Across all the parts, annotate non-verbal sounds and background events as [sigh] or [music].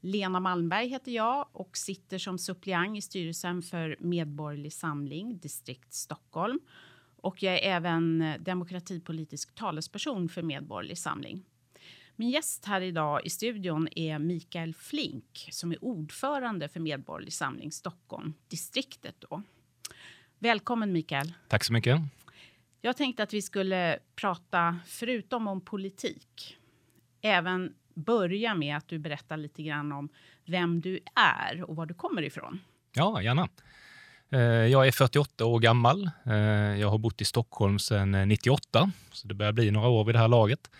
Lena Malmberg heter jag och sitter som suppleant i styrelsen för Medborgerlig Samling, distrikt Stockholm. Och jag är även demokratipolitisk talesperson för Medborgerlig Samling. Min gäst här idag i studion är Mikael Flink som är ordförande för Medborgerlig Samling Stockholm, distriktet. Då. Välkommen Mikael. Tack så mycket. Jag tänkte att vi skulle prata, förutom om politik, även börja med att du berättar lite grann om vem du är och var du kommer ifrån. Ja, gärna. Eh, jag är 48 år gammal. Eh, jag har bott i Stockholm sedan eh, 98, så det börjar bli några år vid det här laget.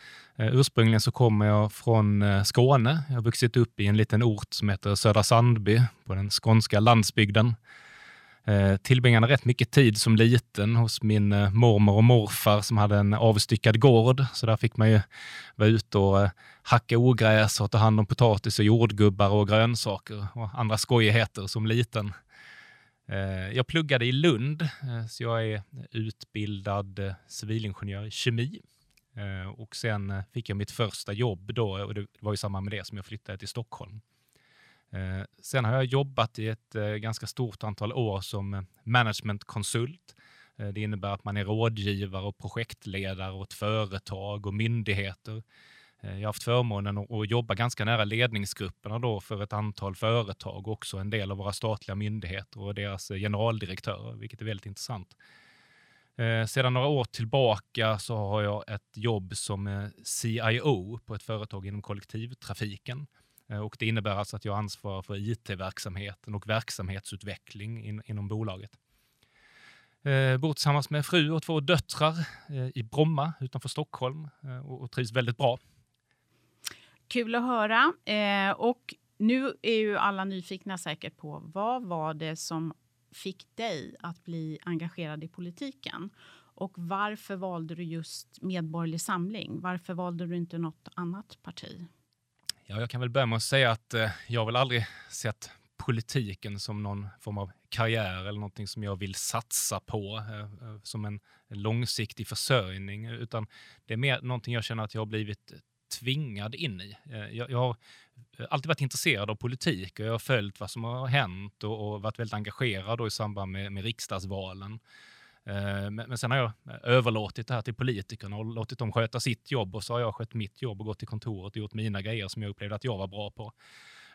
Ursprungligen så kommer jag från Skåne. Jag har vuxit upp i en liten ort som heter Södra Sandby på den skånska landsbygden. Eh, tillbringade rätt mycket tid som liten hos min eh, mormor och morfar som hade en avstyckad gård. Så där fick man ju vara ute och eh, hacka ogräs och ta hand om potatis och jordgubbar och grönsaker och andra skojigheter som liten. Jag pluggade i Lund, så jag är utbildad civilingenjör i kemi. Och sen fick jag mitt första jobb då och det var i samband med det som jag flyttade till Stockholm. Eh, sen har jag jobbat i ett eh, ganska stort antal år som eh, managementkonsult. Det innebär att man är rådgivare och projektledare åt företag och myndigheter. Jag har haft förmånen att jobba ganska nära ledningsgrupperna då för ett antal företag och också en del av våra statliga myndigheter och deras generaldirektörer, vilket är väldigt intressant. Sedan några år tillbaka så har jag ett jobb som CIO på ett företag inom kollektivtrafiken. Eh, och det innebär alltså att jag ansvarar för IT-verksamheten och verksamhetsutveckling in, inom bolaget. Eh, bor tillsammans med fru och två döttrar eh, i Bromma utanför Stockholm eh, och, och trivs väldigt bra. Kul att höra. Eh, och nu är ju alla nyfikna säkert på vad var det som fick dig att bli engagerad i politiken? Och varför valde du just Medborgerlig Samling? Varför valde du inte något annat parti? Ja, jag kan väl börja med att säga att eh, jag har väl aldrig sett politiken som någon form av karriär eller någonting som jag vill satsa på eh, eh, som en, långsiktig försörjning, utan det är mer någonting jag känner att jag har blivit tvingad in i. Eh, jag, jag, har alltid varit intresserad av politik och jag har följt vad som har hänt och, och varit väldigt engagerad i samband med, med riksdagsvalen. Eh, men sen har jag eh, överlåtit det här till politikerna och låtit dem sköta sitt jobb och så har jag skött mitt jobb och gått till kontoret och gjort mina grejer som jag upplevde att jag var bra på.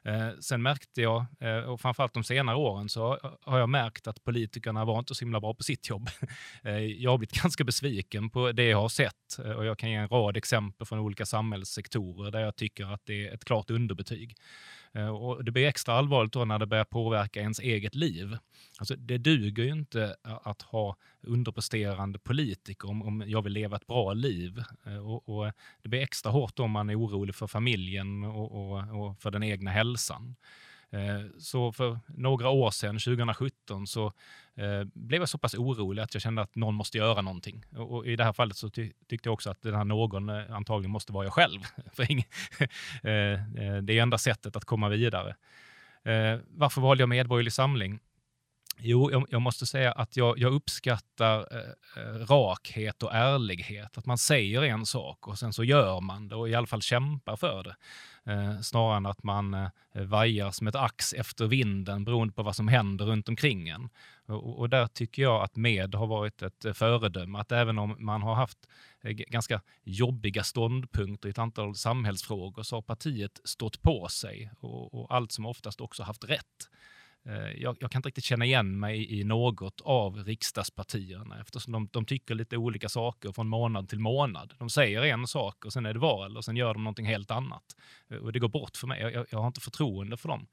Eh, sen märkte jag, och framförallt de senare åren, så har jag märkt att politikerna var inte så himla bra på sitt jobb. [laughs] Jag har blivit [laughs] ganska besviken på det jag har sett och jag kan ge en rad exempel från olika samhällssektorer där jag tycker att det är ett klart underbetyg. Eh, och det blir extra allvarligt då när det börjar påverka ens eget liv. Alltså, det duger ju inte att ha underpresterande politiker om, om jag vill leva ett bra liv. Eh, och, och det blir extra hårt om man är orolig för familjen och, och, och för den egna hälsan. Eh, så för några år sedan, 2017, så eh, blev jag så pass orolig att jag kände att någon måste göra någonting. Och i det här fallet så ty tyckte jag också att den här någon eh, antagligen måste vara jag själv. [laughs] för det är enda sättet att komma vidare. Varför valde jag Medborgerlig Samling? Jo, jag, jag, måste säga att jag, jag uppskattar eh, eh, rakhet och ärlighet. Att man säger en sak och sen så gör man det och i alla fall kämpar för det. Eh, snarare än att man eh, vajar som ett ax efter vinden beroende på vad som händer runt omkring en. Och, och där tycker jag att MED har varit ett eh, föredöme. Att även om man har haft eh, ganska jobbiga ståndpunkter i ett antal samhällsfrågor så har partiet stått på sig och, och allt som oftast också haft rätt. Eh, jag, jag, kan inte riktigt känna igen mig i något av riksdagspartierna eftersom de, de, tycker lite olika saker från månad till månad. De säger en sak och sen är det val och sen gör de någonting helt annat. Eh, och det går bort för mig. Jag, jag har inte förtroende för dem.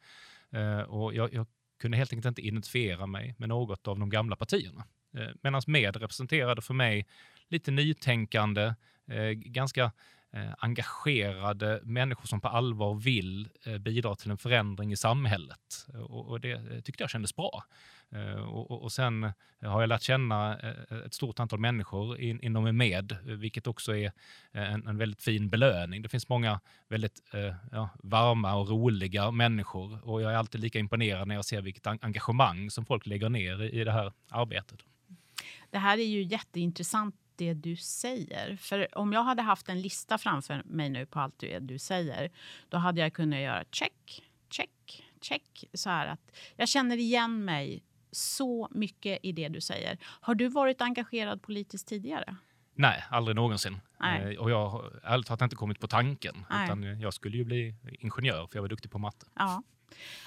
Eh, och jag, jag, kunde helt enkelt inte identifiera mig med något av de gamla partierna. Eh, Medan med representerade för mig lite nytänkande, ganska eh, engagerade människor som på allvar vill eh, bidra till en förändring i samhället. Eh, och, och det eh, tyckte jag kändes bra. Eh, och, och, sen eh, har jag lärt känna ett stort antal människor in, inom med, vilket också är en, en, väldigt fin belöning. Det finns många väldigt ja, varma och roliga människor och jag är alltid lika imponerad när jag ser vilket engagemang som folk lägger ner i, i det här arbetet. Det här är ju jätteintressant det du säger. För om jag hade haft en lista framför mig nu på allt det du säger, då hade jag kunnat göra check, check, check. Så här att jag känner igen mig så mycket i det du säger. Har du varit engagerad politiskt tidigare? Nej, aldrig någonsin. Nej. Eh, och jag har ärligt talat inte kommit på tanken. Utan jag skulle ju bli ingenjör för jag var duktig på matte. Ja.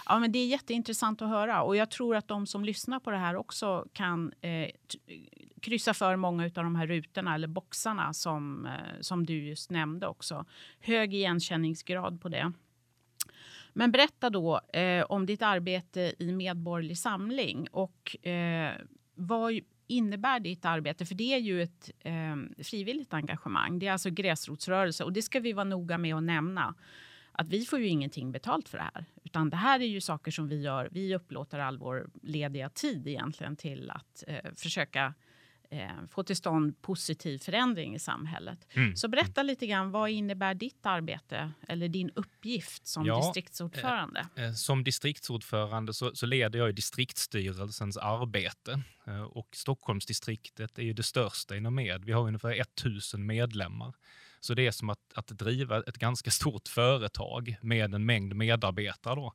Ja, men det är jätteintressant att höra och jag tror att de som lyssnar på det här också kan eh, kryssa för många av de här rutorna eller boxarna som, eh, som du just nämnde också. Hög igenkänningsgrad på det. Men berätta då eh, om ditt arbete i Medborgerlig Samling och eh, vad innebär ditt arbete? För det är ju ett eh, frivilligt engagemang. Det är alltså gräsrotsrörelse och det ska vi vara noga med att nämna. Att vi får ju ingenting betalt för det här, utan det här är ju saker som vi gör. Vi upplåter all vår lediga tid egentligen till att eh, försöka eh, få till stånd positiv förändring i samhället. Mm. Så berätta lite grann, vad innebär ditt arbete eller din uppgift som ja, distriktsordförande? Eh, eh, som distriktsordförande så, så, leder jag distriktsstyrelsens arbete eh, och Stockholmsdistriktet är ju det största inom med. Vi har ungefär 1000 medlemmar. Så det är som att, att driva ett ganska [laughs] stort företag med en mängd medarbetare. Då.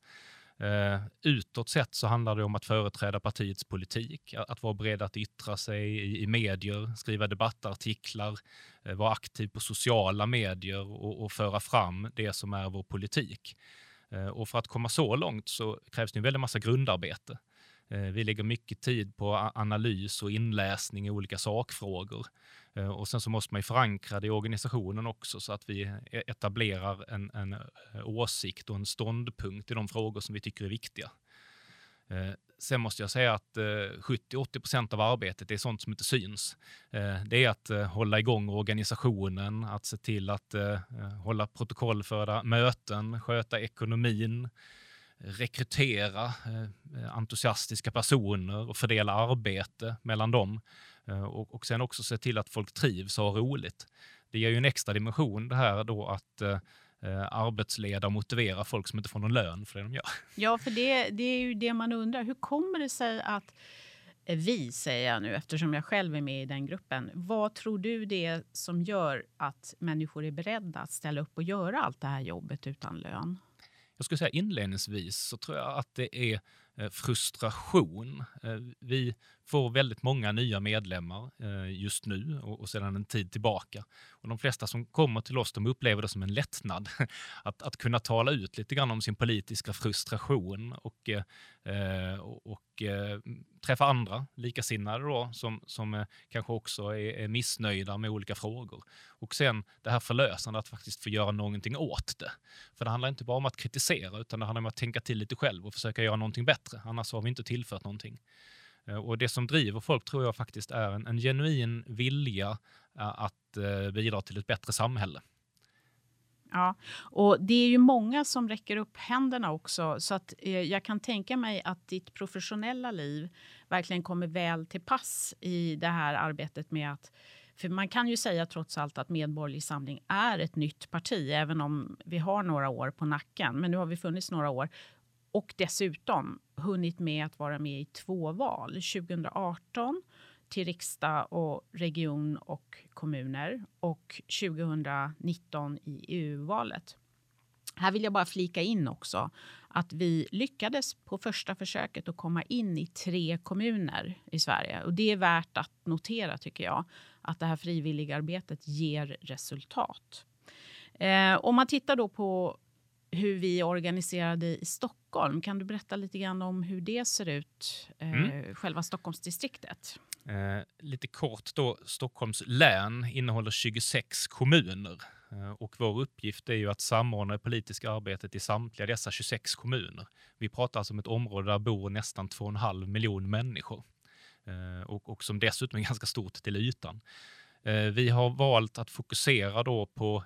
Uh, utåt sett så handlar det om att företräda partiets politik, att vara beredd att yttra sig i, i medier, skriva debattartiklar, uh, vara aktiv på sociala medier och, och, föra fram det som är vår politik. Uh, och för att komma så långt så krävs det en väldig massa grundarbete. Vi lägger mycket tid på analys och inläsning i olika sakfrågor. Eh, och sen så måste man ju förankra det i organisationen också så att vi e-, etablerar en, en eh, åsikt och en ståndpunkt i de frågor som vi tycker är viktiga. Eh, sen måste jag säga att 70-80 av arbetet är sånt som inte syns. Det är att hålla igång organisationen, att se till att hålla protokollförda möten, sköta ekonomin, rekrytera entusiastiska personer och fördela arbete mellan dem. Eh, och, och sen också se till att folk trivs och har roligt. Det ger ju en extra dimension det här då att eh, eh, arbetsleda och motivera folk som inte får någon lön för det de gör. Ja, för det, det är ju det man undrar. Hur kommer det sig att vi, säger jag nu eftersom jag själv är med i den gruppen. Vad tror du det är som gör att människor är beredda att ställa upp och göra allt det här jobbet utan lön? Jag skulle säga inledningsvis så tror jag att det är Eh, frustration. Eh, vi får väldigt många nya medlemmar eh, just nu och, sedan en tid tillbaka. Och de flesta som kommer till oss de upplever det som en lättnad [laughs] att, att kunna tala ut lite grann om sin politiska frustration och, och, och träffa andra likasinnade då, som, som kanske också är, är, missnöjda med olika frågor. Och sen det här förlösande att faktiskt få göra någonting åt det. För det handlar inte bara om att kritisera utan det handlar om att tänka till lite själv och försöka göra någonting bättre. Annars har vi inte tillfört någonting. Eh, och det som driver folk tror jag faktiskt är en, en genuin vilja eh, att eh, bidra till ett bättre samhälle. Ja, och det är ju många som räcker upp händerna också. Så att eh, jag kan tänka mig att ditt professionella liv verkligen kommer väl till pass i det här arbetet med att för man kan ju säga trots allt att Medborgerlig Samling är ett nytt parti, även om vi har några år på nacken. Men nu har vi funnits några år och dessutom hunnit med att vara med i två val. 2018 till riksdag och region och kommuner och 2019 i EU-valet. Här vill jag bara flika in också att vi lyckades på första försöket att komma in i tre kommuner i Sverige. Och Det är värt att notera, tycker jag, att det här frivilligarbetet ger resultat. Eh, om man tittar då på hur vi är organiserade i Stockholm. Kan du berätta lite grann om hur det ser ut, eh, mm. själva Stockholmsdistriktet? Eh, lite kort då, Stockholms län innehåller 26 kommuner eh, och vår uppgift är ju att samordna det politiska arbetet i samtliga dessa 26 kommuner. Vi pratar alltså om ett område där bor nästan 2,5 miljoner människor eh, och, och som dessutom är [laughs] ganska stort till ytan. Vi har valt att fokusera då på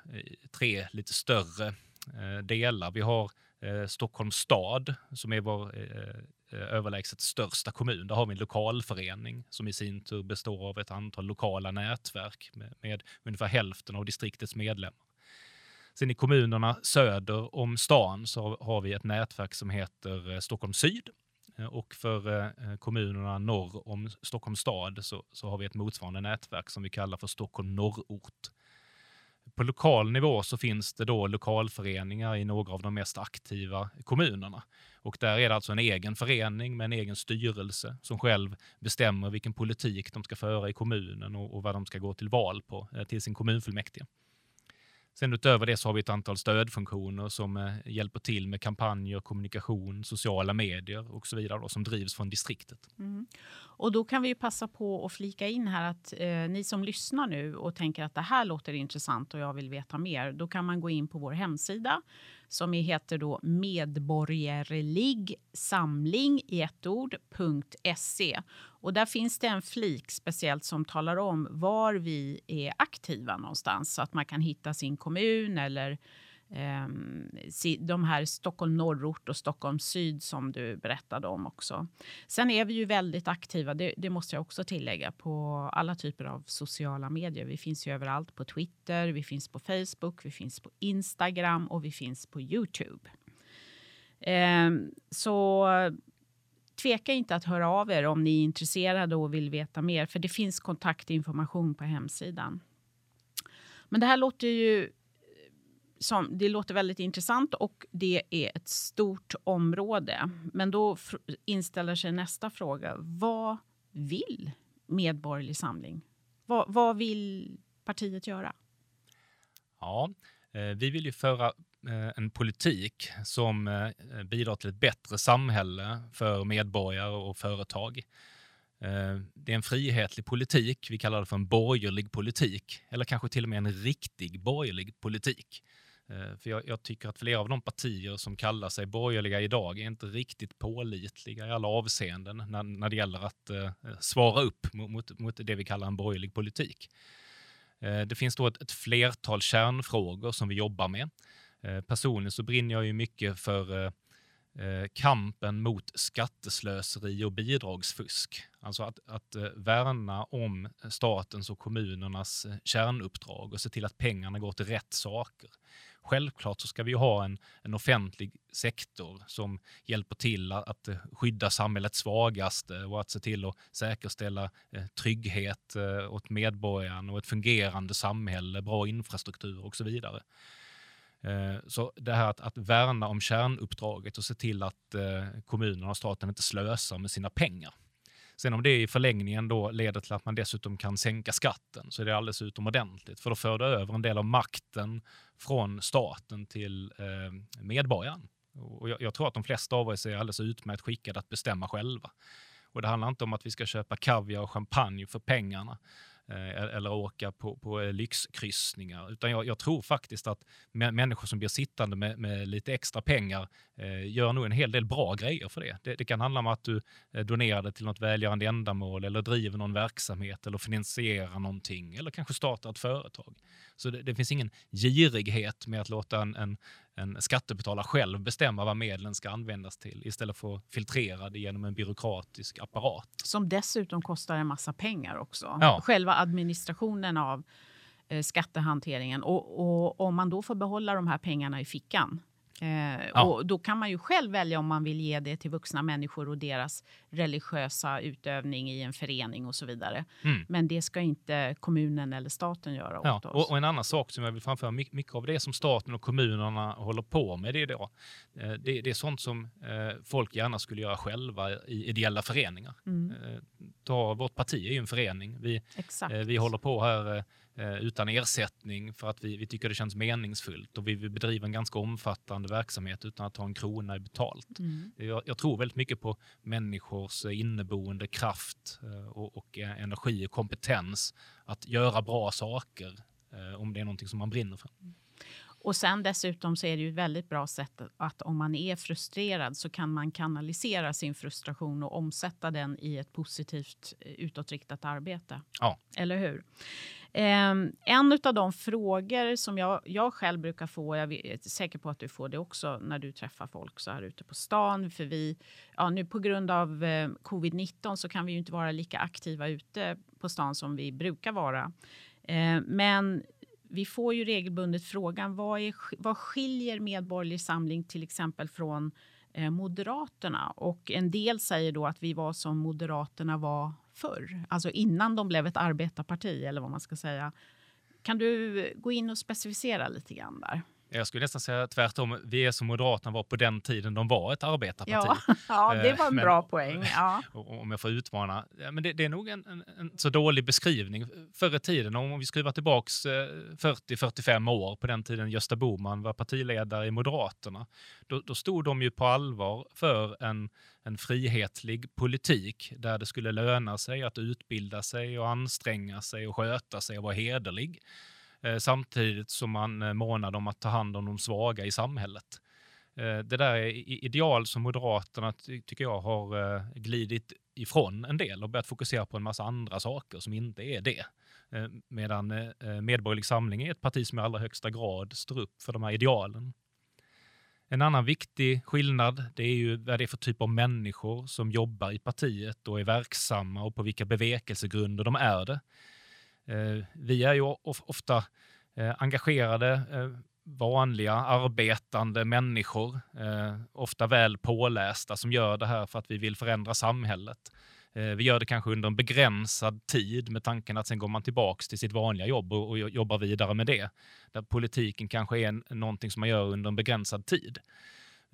tre lite större Eh, delar. Vi har eh, Stockholms stad som är vår eh, överlägset största kommun. Där har vi en lokalförening som i sin tur består av ett antal lokala nätverk med, med ungefär hälften av distriktets medlemmar. Sen i kommunerna söder om stan så har vi ett nätverk som heter Stockholm syd och för kommunerna norr om Stockholms stad så, så har vi ett motsvarande nätverk som vi kallar för Stockholm norrort. På lokal nivå så finns det då lokalföreningar i några av de mest aktiva kommunerna. Och där är det alltså en egen förening med en egen styrelse som själv bestämmer vilken politik de ska föra i kommunen och, och vad de ska gå till val på eh, till sin kommunfullmäktige. Sen utöver det så har vi ett antal stödfunktioner som eh, hjälper till med kampanjer, kommunikation, sociala medier och så vidare då, som drivs från distriktet. Mm. Och då kan vi passa på att flika in här att eh, ni som lyssnar nu och tänker att det här låter intressant och jag vill veta mer. Då kan man gå in på vår hemsida som heter då medborgerlig samling i ett ord.se. Och där finns det en flik speciellt som talar om var vi är aktiva någonstans så att man kan hitta sin kommun eller Ehm, de här Stockholm norrort och Stockholm syd som du berättade om också. Sen är vi ju väldigt aktiva, det, det, måste jag också tillägga, på alla typer av sociala medier. Vi finns ju överallt på Twitter, vi finns på Facebook, vi finns på Instagram och vi finns på Youtube. Ehm, så tveka inte att höra av er om ni är intresserade och vill veta mer, för det finns kontaktinformation på hemsidan. Men det här låter ju som, det låter väldigt intressant och det är ett stort område. Men då inställer sig nästa fråga. Vad vill Medborgerlig Samling? Vad, vad vill partiet göra? Ja, eh, vi vill ju föra eh, en politik som eh, bidrar till ett bättre samhälle för medborgare och företag. Det är en frihetlig politik, vi kallar det för en borgerlig politik, eller kanske till och med en riktig borgerlig politik. Eh, för jag, jag, tycker att flera av de partier som kallar sig borgerliga idag är inte riktigt pålitliga i alla avseenden när, när det gäller att eh, svara upp mot, mot, det vi kallar en borgerlig politik. Eh, det finns då ett, ett, flertal kärnfrågor som vi jobbar med. Eh, personligen så brinner jag ju mycket för eh, eh kampen mot skatteslöseri och bidragsfusk. Alltså att, att eh, värna om statens och kommunernas kärnuppdrag och se till att pengarna går till rätt saker. Självklart så ska vi ha en, en offentlig sektor som hjälper till att, att skydda samhällets svagaste och att se till att säkerställa eh, trygghet eh, åt medborgarna och ett fungerande samhälle, bra infrastruktur och så vidare. Eh, så det här att, att värna om kärnuppdraget och se till att eh, kommunerna och staten inte slösar med sina pengar. Sen om det i förlängningen då leder till att man dessutom kan sänka skatten så är det alldeles utomordentligt. För då för det över en del av makten från staten till eh, medborgaren. Och jag, jag, tror att de flesta av oss är alldeles utmärkt skickade att bestämma själva. Och det handlar inte om att vi ska köpa kaviar och champagne för pengarna. Eh, e-, eller åka på, på eh, lyxkryssningar. Utan jag, jag, tror faktiskt att människor som blir sittande med, med lite extra pengar eh, gör nog en hel del bra grejer för det. det. det. kan handla om att du eh, donerar det till något välgörande ändamål eller driver någon verksamhet eller finansierar någonting eller kanske startar ett företag. Så det, det finns ingen girighet med att låta en, en, en skattebetalare själv bestämma vad medlen ska användas till istället för att filtrera det genom en byråkratisk apparat. Som dessutom kostar en massa pengar också. Ja. Själva administrationen av eh, skattehanteringen. Och, och om man då får behålla de här pengarna i fickan Eh, ja. och då kan man ju själv välja om man vill ge det till vuxna människor och deras religiösa utövning i en förening och så vidare. Mm. Men det ska inte kommunen eller staten göra ja. åt oss. Och, och, en annan sak som jag vill framföra, mycket av det som staten och kommunerna håller på med, det är, då, eh, det, det är sånt som eh, folk gärna skulle göra själva i ideella föreningar. Mm. Ta, vårt parti är ju en förening. Vi, vi håller på här Eh, utan ersättning för att vi, vi tycker det känns meningsfullt och vi vill bedriva en ganska omfattande verksamhet utan att ta en krona i betalt. Mm. Jag, jag, tror väldigt mycket på människors inneboende kraft eh, och, och energi och kompetens att göra bra saker eh, om det är någonting som man brinner för. Och sen dessutom så är det ju ett väldigt bra sätt att om man är frustrerad så kan man kanalisera sin frustration och omsätta den i ett positivt eh, utåtriktat arbete. Ja. Eller hur? Ehm, en av de frågor som jag, jag själv brukar få, jag är säker på att du får det också när du träffar folk så här ute på stan, för vi, ja, nu på grund av eh, covid-19 så kan vi ju inte vara lika aktiva ute på stan som vi brukar vara. Eh, men vi får ju regelbundet frågan vad, är, vad skiljer Medborgerlig Samling till exempel från eh, Moderaterna? Och en del säger då att vi var som Moderaterna var förr, alltså innan de blev ett arbetarparti eller vad man ska säga. Kan du gå in och specificera lite grann där? Jag skulle nästan säga tvärtom. Vi är som Moderaterna var på den tiden de var ett arbetarparti. Ja, [laughs] ja det var en men, bra poäng. Ja. [laughs] Om jag får utmana. Men det, det är nog en, en, en, så dålig beskrivning. Förr i tiden, om vi skruvar tillbaks 40-45 år, på den tiden Gösta Bohman var partiledare i Moderaterna, då, då stod de ju på allvar för en, en frihetlig politik där det skulle löna sig att utbilda sig och anstränga sig och sköta sig och vara hederlig. Eh, samtidigt som man eh, månade om att ta hand om de svaga i samhället. Eh, det där är ideal som Moderaterna tycker jag har glidit ifrån en del och börjat fokusera på en massa andra saker som inte är det. Medan Medborgerlig Samling är ett parti som i allra högsta grad står upp för de här idealen. En annan viktig skillnad det är ju vad det är för typ av människor som jobbar i partiet och är verksamma och på vilka bevekelsegrunder de är det. Eh, vi är ju ofta eh, engagerade, eh, vanliga, arbetande människor, eh, ofta väl pålästa, som gör det här för att vi vill förändra samhället. Eh, vi gör det kanske under en begränsad tid med tanken att sen går man tillbaks till sitt vanliga jobb och, jobbar vidare med det. Där politiken kanske är någonting som man gör under en begränsad tid.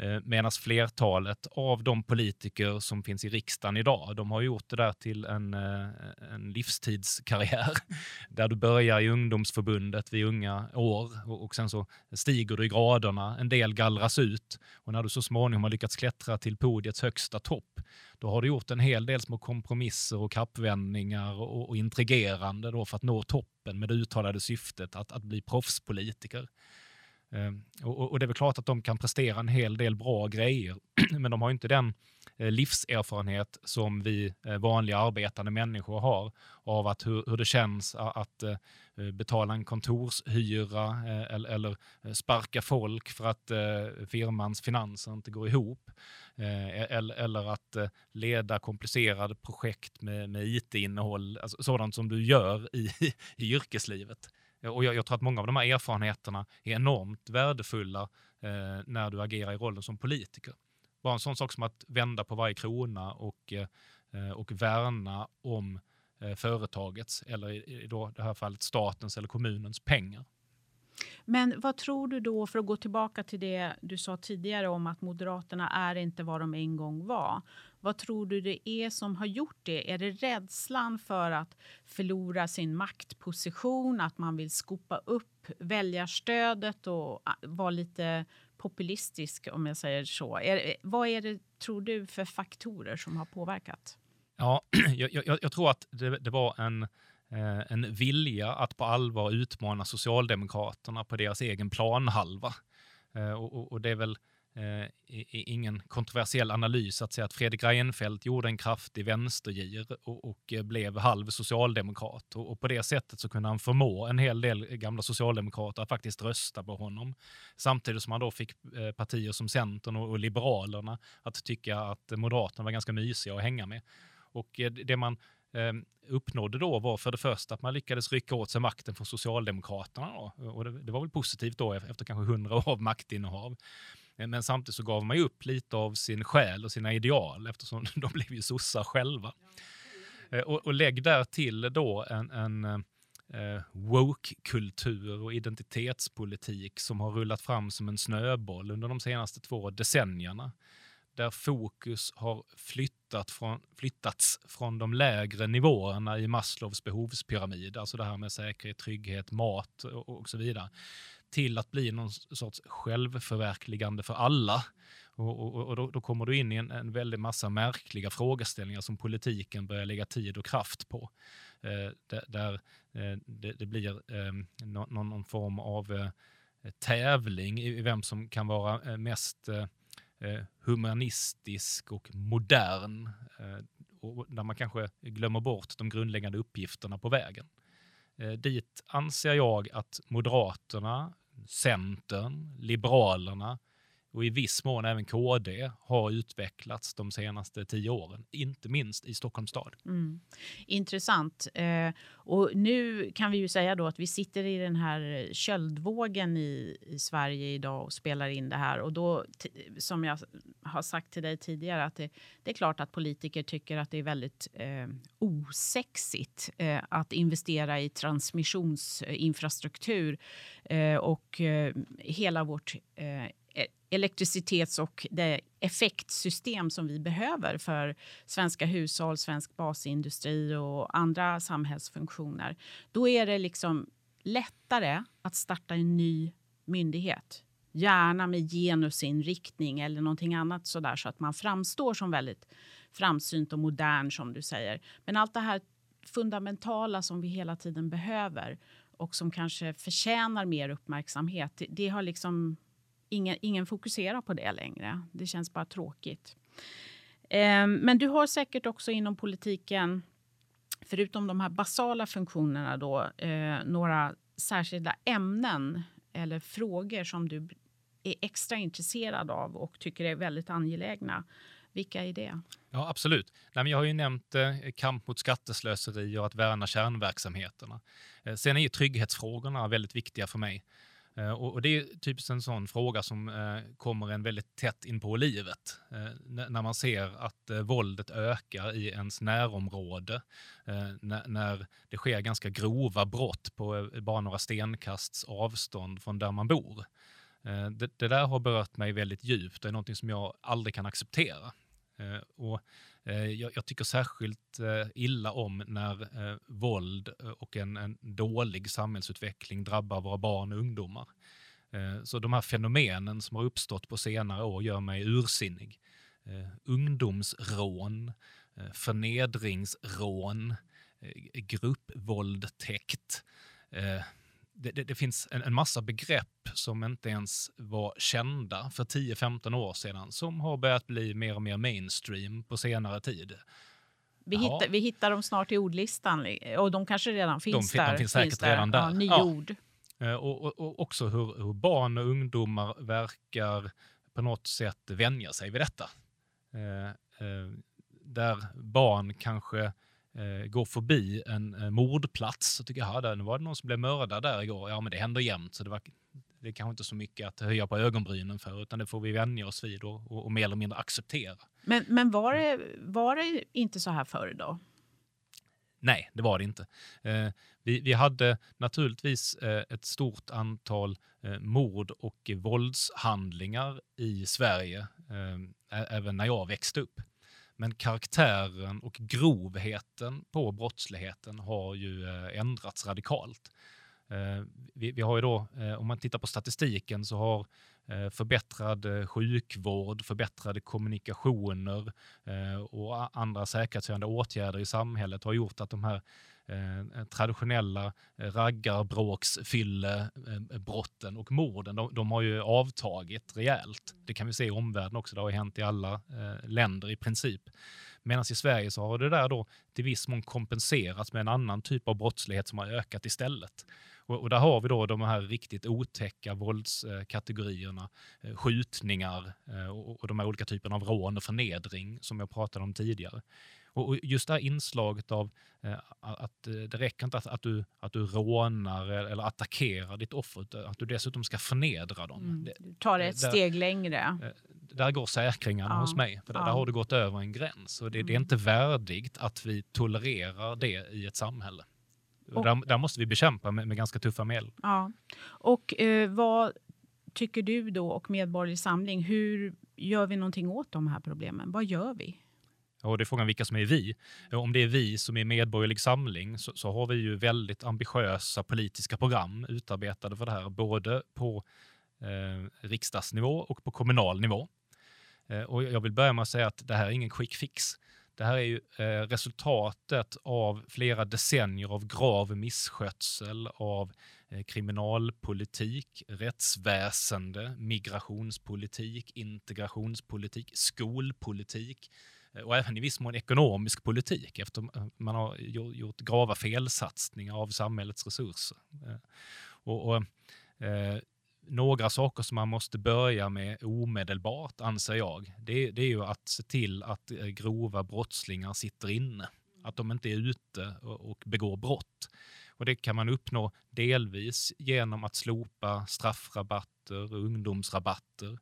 Eh, Medan flertalet av de politiker som finns i riksdagen idag, de har gjort det där till en, eh, en livstidskarriär. [laughs] Där du börjar i ungdomsförbundet vid unga år och sen så stiger du i graderna. En del gallras ut och när du så småningom har lyckats klättra till podiets högsta topp, då har du gjort en hel del små kompromisser och kappvändningar och, och intrigerande då för att nå toppen med det uttalade syftet att, att bli proffspolitiker. Ehm, och, och, det är väl klart att de kan prestera en hel del bra grejer, [clears throat] men de har inte den eh, livserfarenhet som vi eh, vanliga arbetande människor har av att hur, hur det känns att eh, betala en kontorshyra eller, eller sparka folk för att firmans finanser inte går ihop. E-, eller, eller att leda komplicerade projekt med, med it-innehåll, alltså sådant som du gör i, [laughs] i yrkeslivet. Eh, och jag, jag, tror att många av de här erfarenheterna är enormt värdefulla eh, när du agerar i rollen som politiker. Bara en sån sak som att vända på varje krona och, eh, och värna om eh, företagets, eller i, i då, det här fallet statens eller kommunens pengar. Men vad tror du då, för att gå tillbaka till det du sa tidigare om att Moderaterna är inte vad de en gång var. Vad tror du det är som har gjort det? Är det rädslan för att förlora sin maktposition, att man vill skopa upp väljarstödet och ah, vara lite populistisk om jag säger så? Är, vad är det, tror du, för faktorer som har påverkat? Ja, [clears throat] jag, jag, jag tror att det, det var en Eh, en vilja att på allvar utmana Socialdemokraterna på deras egen planhalva. Eh, och, och, det är väl eh, ingen kontroversiell analys att säga att Fredrik Reinfeldt gjorde en kraftig vänstergir och, och eh, blev halv socialdemokrat. Och, och, på det sättet så kunde han förmå en hel del gamla socialdemokrater att faktiskt rösta på honom. Samtidigt som han då fick eh, partier som Centern och, och Liberalerna att tycka att Moderaterna var ganska mysiga att hänga med. Och eh, det man eh, Ehm, uppnådde då var för det första att man lyckades rycka åt sig makten från Socialdemokraterna. Då. Och det, det, var väl positivt då efter kanske hundra år [laughs] av maktinnehav. Ehm, men samtidigt så gav man ju upp lite av sin själ och sina ideal eftersom [laughs] de blev ju sossar själva. Ehm, och, och lägg där till då en, en eh, woke-kultur och identitetspolitik som har rullat fram som en snöboll under de senaste två decennierna där fokus har flyttat från, flyttats från de lägre nivåerna i Maslows behovspyramid, alltså det här med säkerhet, trygghet, mat och, och så vidare, till att bli någon sorts självförverkligande för alla. Och, och, och då, då, kommer du in i en, en väldig massa märkliga frågeställningar som politiken börjar lägga tid och kraft på. Eh, där, eh, det, det, blir eh, någon, någon, form av eh, tävling i vem som kan vara eh, mest eh, Eh, humanistisk och modern. Eh, och där man kanske glömmer bort de grundläggande uppgifterna på vägen. Eh, dit anser jag att Moderaterna, Centern, Liberalerna och i viss mån även KD har utvecklats de senaste tio åren, inte minst i Stockholms stad. Mm. Intressant. Eh, och nu kan vi ju säga då att vi sitter i den här köldvågen i, i Sverige idag och spelar in det här. Och då, som jag har sagt till dig tidigare, att det, det är klart att politiker tycker att det är väldigt eh, osexigt eh, att investera i transmissionsinfrastruktur eh, och eh, hela vårt eh, elektricitets och det effektsystem som vi behöver för svenska hushåll, svensk basindustri och andra samhällsfunktioner. Då är det liksom lättare att starta en ny myndighet. Gärna med genusinriktning eller någonting annat sådär så att man framstår som väldigt framsynt och modern som du säger. Men allt det här fundamentala som vi hela tiden behöver och som kanske förtjänar mer uppmärksamhet, det, det har liksom ingen, ingen fokuserar på det längre. Det känns bara tråkigt. Eh, men du har säkert också inom politiken, förutom de här basala funktionerna, då, eh, några särskilda ämnen eller frågor som du är extra intresserad av och tycker är väldigt angelägna. Vilka är det? Ja, absolut. Nej, men jag har ju nämnt eh, kamp mot skatteslöseri och att värna kärnverksamheterna. Eh, sen är ju trygghetsfrågorna väldigt viktiga för mig. Eh, och, det är typiskt en sån fråga som eh, kommer en väldigt tätt in på livet. Eh, när man ser att eh, våldet ökar i ens närområde, eh, när det sker ganska grova brott på bara några stenkasts avstånd från där man bor. Det, det där har berört mig väldigt djupt och är någonting som jag aldrig kan acceptera. Och Eh, jag, jag, tycker särskilt eh, illa om när eh, våld eh, och en, en, dålig samhällsutveckling drabbar våra barn och ungdomar. Så de här fenomenen som har uppstått på senare år gör mig ursinnig. Ungdomsrån, förnedringsrån, gruppvåldtäkt det, det, det, finns en, en, massa begrepp som inte ens var kända för 10-15 år sedan som har börjat bli mer och mer mainstream på senare tid. Vi, hittar, vi hittar dem snart i ordlistan och de kanske redan finns de, där. De finns säkert finns redan där. Ja, nya ja. ord. Eh, och, och, och, också hur, hur, barn och ungdomar verkar på något sätt vänja sig vid detta. Eh, eh, där barn kanske eh, går förbi en eh, mordplats så tycker jag, nu var det någon som blev mördad där igår. Ja, men det händer jämt, så det, var, det är kanske inte så mycket att höja på ögonbrynen för, utan det får vi vänja oss vid och, och, och mer eller mindre acceptera. Men, men var, det, var det inte så här förr då? Nej, det var det inte. Eh, vi, vi, hade naturligtvis eh, ett stort antal eh, mord och våldshandlingar i Sverige, eh, även när jag växte upp. Men karaktären och grovheten på brottsligheten har ju eh, ändrats radikalt. Eh, vi, vi har ju då, eh, om man tittar på statistiken så har förbättrad sjukvård, förbättrade kommunikationer och andra säkerhetshöjande åtgärder i samhället har gjort att de här Eh, eh, traditionella eh, raggarbråksfyllebrotten och morden, de, de, har ju avtagit rejält. Det kan vi se i omvärlden också, det har hänt i alla länder i princip. Medan i Sverige så har det där då till viss mån kompenserats med en annan typ av brottslighet som har ökat istället. Och, och där har vi då de här riktigt otäcka våldskategorierna, skjutningar och, och de här olika typerna av rån och förnedring som jag pratade om tidigare. Och just det här inslaget av eh, att eh, det räcker inte att, att, du, att du rånar eller attackerar ditt offer, att du dessutom ska förnedra dem. Mm. Du tar det ett där, steg längre. Eh, där går säkringarna ja. hos mig, för där, ja. där, har du gått över en gräns. Och det, det, är mm. inte värdigt att vi tolererar det i ett samhälle. Och, där, där, måste vi bekämpa med, med ganska tuffa medel. Ja. Och eh, vad tycker du då och Medborgerlig Samling, hur gör vi någonting åt de här problemen? Vad gör vi? Och det är frågan vilka som är vi. Om det är vi som är Medborgerlig Samling så, så har vi ju väldigt ambitiösa politiska program utarbetade för det här, både på eh, riksdagsnivå och på kommunal nivå. Eh, och jag vill börja med att säga att det här är ingen quick fix. Det här är ju eh, resultatet av flera decennier av grav misskötsel, av eh, kriminalpolitik, rättsväsende, migrationspolitik, integrationspolitik, skolpolitik och även i viss mån ekonomisk politik eftersom eh, man har gjort grava felsatsningar av samhällets resurser. Eh, och, och eh, några saker som man måste börja med omedelbart, anser jag, det, det är ju att se till att eh, grova brottslingar sitter inne att de inte är ute och begår brott. Och det kan man uppnå delvis genom att slopa straffrabatter och ungdomsrabatter.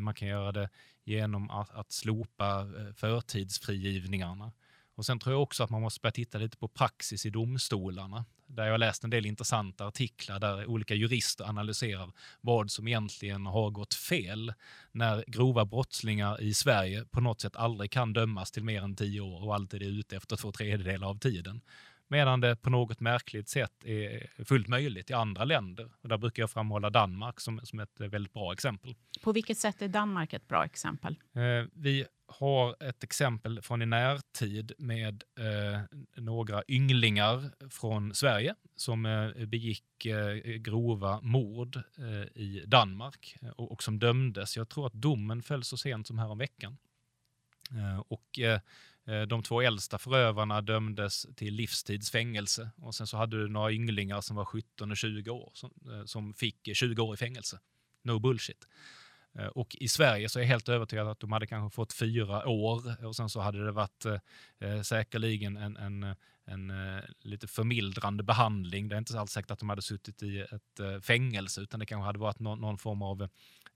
Man kan göra det genom att, att slopa eh, förtidsfrigivningarna. Och sen tror jag också att man måste börja titta lite på praxis i domstolarna. Där jag har läst en del intressanta artiklar där olika jurister analyserar vad som egentligen har gått fel när grova brottslingar i Sverige på något sätt aldrig kan dömas till mer än tio år och alltid är ute efter två tredjedelar av tiden. Medan det på något märkligt sätt är fullt möjligt i andra länder. Och där brukar jag framhålla Danmark som, som ett väldigt bra exempel. På vilket sätt är Danmark ett bra exempel? Eh, vi har ett exempel från i närtid med eh, några ynglingar från Sverige som eh, begick eh, grova mord eh, i Danmark och, och, som dömdes. Jag tror att domen föll så sent som häromveckan. Eh, och eh, Eh, de två äldsta förövarna dömdes till livstidsfängelse och sen så hade du några ynglingar som var 17 och 20 år som, eh, som fick eh, 20 år i fängelse. No bullshit. Och i Sverige så är jag helt övertygad att de hade kanske fått fyra år och sen så hade det varit eh, säkerligen en, en, en eh, lite förmildrande behandling. Det är inte alls säkert att de hade suttit i ett eh, fängelse utan det kanske hade varit någon, någon form av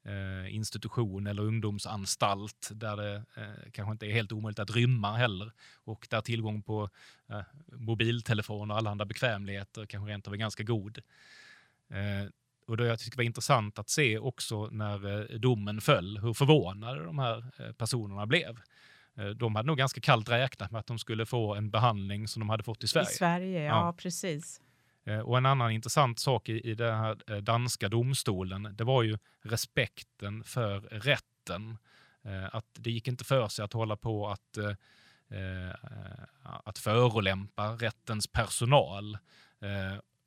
eh, institution eller ungdomsanstalt där det eh, kanske inte är helt omöjligt att rymma heller och där tillgång på mobiltelefon och alla andra bekvämligheter kanske rent av är ganska god och det jag tycker var intressant att se också när eh, domen föll, hur förvånade de här eh, personerna blev. Eh, de hade nog ganska kallt räknat med att de skulle få en behandling som de hade fått i Sverige. I Sverige, ja, ja. precis. Eh, och en annan intressant sak i, i den här eh, danska domstolen, det var ju respekten för rätten. Eh, att det gick inte för sig att hålla på att, att förolämpa rättens personal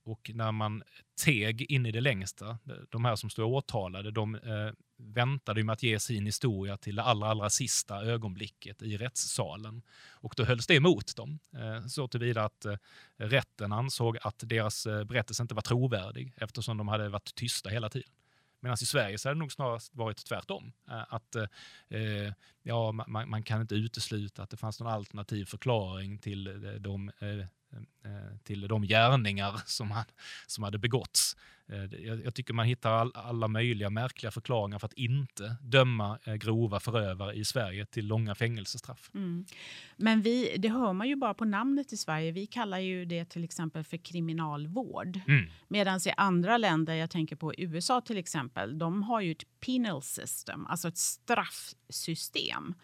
och när man teg in i det längsta, de här som stod åtalade, de eh, väntade med att ge sin historia till det allra, allra sista ögonblicket i rättssalen. Och då hölls det emot dem, eh, så tillvida att eh, rätten ansåg att deras eh, berättelse inte var trovärdig eftersom de hade varit tysta hela tiden. Medan i Sverige så hade det nog snarast varit tvärtom. Eh, att eh, eh ja, man, man, kan inte utesluta att det fanns någon alternativ förklaring till eh, de Eh, till de gärningar som, han, som hade begåtts. Eh, jag, jag tycker man hittar all, alla möjliga märkliga förklaringar för att inte döma eh, grova förövare i Sverige till långa fängelsestraff. Mm. Men vi, det hör man ju bara på namnet i Sverige. Vi kallar ju det till exempel för kriminalvård. Mm. Medan i andra länder, jag tänker på USA till exempel, de har ju ett penal system, alltså ett straffsystem.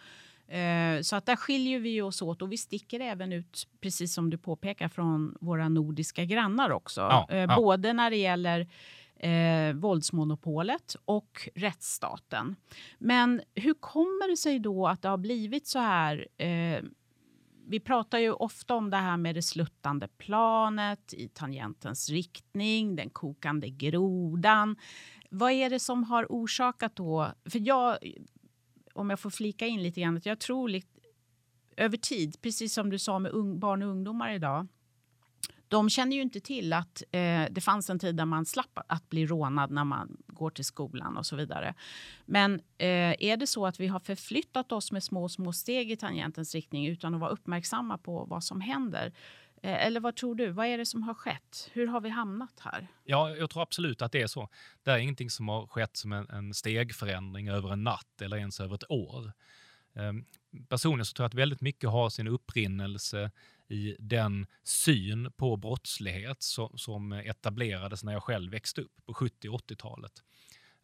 Eh, så att där skiljer vi oss åt och vi sticker även ut, precis som du påpekar, från våra nordiska grannar också. Ja, eh, ja. Både när det gäller eh, våldsmonopolet och rättsstaten. Men hur kommer det sig då att det har blivit så här? Eh, vi pratar ju ofta om det här med det sluttande planet i tangentens riktning, den kokande grodan. Vad är det som har orsakat då? För jag om jag får flika in lite grann, att jag tror lite, över tid, precis som du sa med ung, barn och ungdomar idag, de känner ju inte till att eh, det fanns en tid där man slapp att bli rånad när man går till skolan och så vidare. Men eh, är det så att vi har förflyttat oss med små, små steg i tangentens riktning utan att vara uppmärksamma på vad som händer? Eh, eller vad tror du? Vad är det som har skett? Hur har vi hamnat här? Ja, jag tror absolut att det är så. Det är ingenting som har skett som en, en stegförändring över en natt eller ens över ett år. Ehm, personligen så tror jag att väldigt mycket har sin upprinnelse i den syn på brottslighet som, som etablerades när jag själv växte upp på 70 och 80-talet.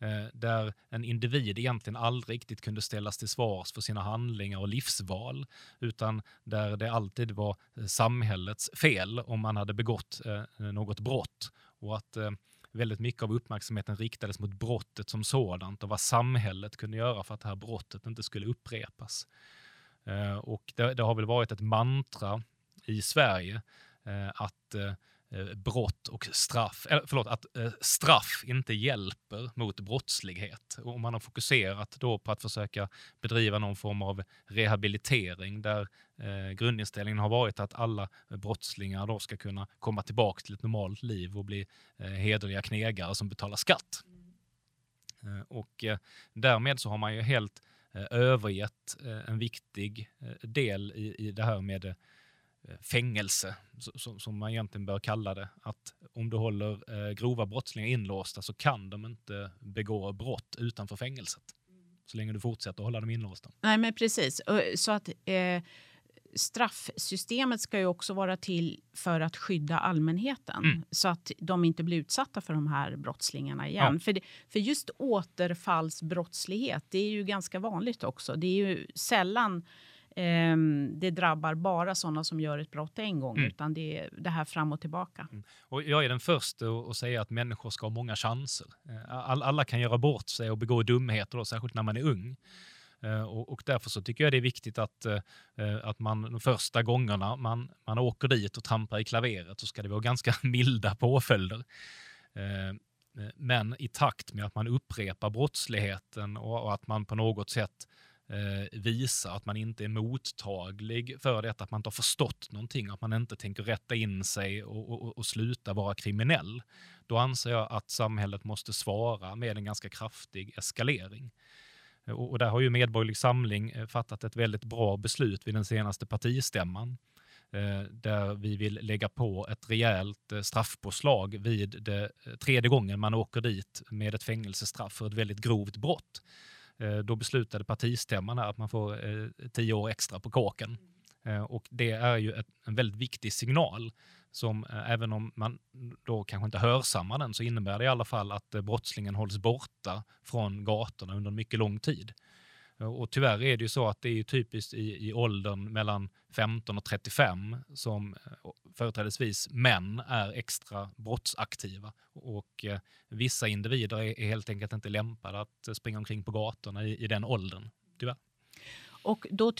Eh, där en individ egentligen aldrig riktigt kunde ställas till svars för sina handlingar och livsval, utan där det alltid var eh, samhällets fel om man hade begått eh, något brott. Och att väldigt mycket av uppmärksamheten riktades mot brottet som sådant och vad samhället kunde göra för att det här brottet inte skulle upprepas. Och det, det har väl varit ett mantra i Sverige att eh, brott och straff, eller förlåt, att eh, straff inte hjälper mot brottslighet. Och man har fokuserat då på att försöka bedriva någon form av rehabilitering där eh, grundinställningen har varit att alla brottslingar då ska kunna komma tillbaka till ett normalt liv och bli eh, hederliga knegare som betalar skatt. Mm. och eh, därmed så har man ju helt eh, övergett en viktig del i, i det här med fängelse, som, som man egentligen bör kalla det. Att om du håller eh, grova brottslingar inlåsta så kan de inte begå brott utanför fängelset. Så länge du fortsätter hålla dem inlåsta. Nej, men precis. Så att eh, straffsystemet ska ju också vara till för att skydda allmänheten mm. så att de inte blir utsatta för de här brottslingarna igen. Ja. För, det, för just återfallsbrottslighet, det är ju ganska vanligt också. Det är ju sällan eh, det drabbar bara sådana som gör ett brott en gång, mm. utan det är det här fram och tillbaka. Mm. Och jag är den första att säga att människor ska ha många chanser. Eh, all, alla kan göra bort sig och begå dumheter, då, särskilt när man är ung. Uh, och, och, därför så tycker jag det är viktigt att, uh, att man de första gångerna man, man åker dit och trampar i klaveret så ska det vara ganska [laughs] milda påföljder. Uh, men i takt med att man upprepar brottsligheten och, och att man på något sätt eh, visa att man inte är mottaglig för detta, att man inte har förstått någonting, att man inte tänker rätta in sig och, och, och sluta vara kriminell. Då anser jag att samhället måste svara med en ganska kraftig eskalering. Och, och där har ju Medborgerlig Samling eh, fattat ett väldigt bra beslut vid den senaste partistämman eh, där vi vill lägga på ett rejält eh, straffpåslag vid det tredje gången man åker dit med ett fängelsestraff för ett väldigt grovt brott. Eh, då beslutade partistämman att man får eh, tio år extra på kåken. Eh, och det är ju ett, en väldigt viktig signal som även om man då kanske inte hörsammar den så innebär det i alla fall att brottslingen hålls borta från gatorna under en mycket lång tid. Eh, och tyvärr är det ju så att det är typiskt i, i åldern mellan 15 och 35 som eh, företrädesvis män är extra brottsaktiva. Och eh, vissa individer är, är, helt enkelt inte lämpade att springa omkring på gatorna i, i den åldern, tyvärr. Och då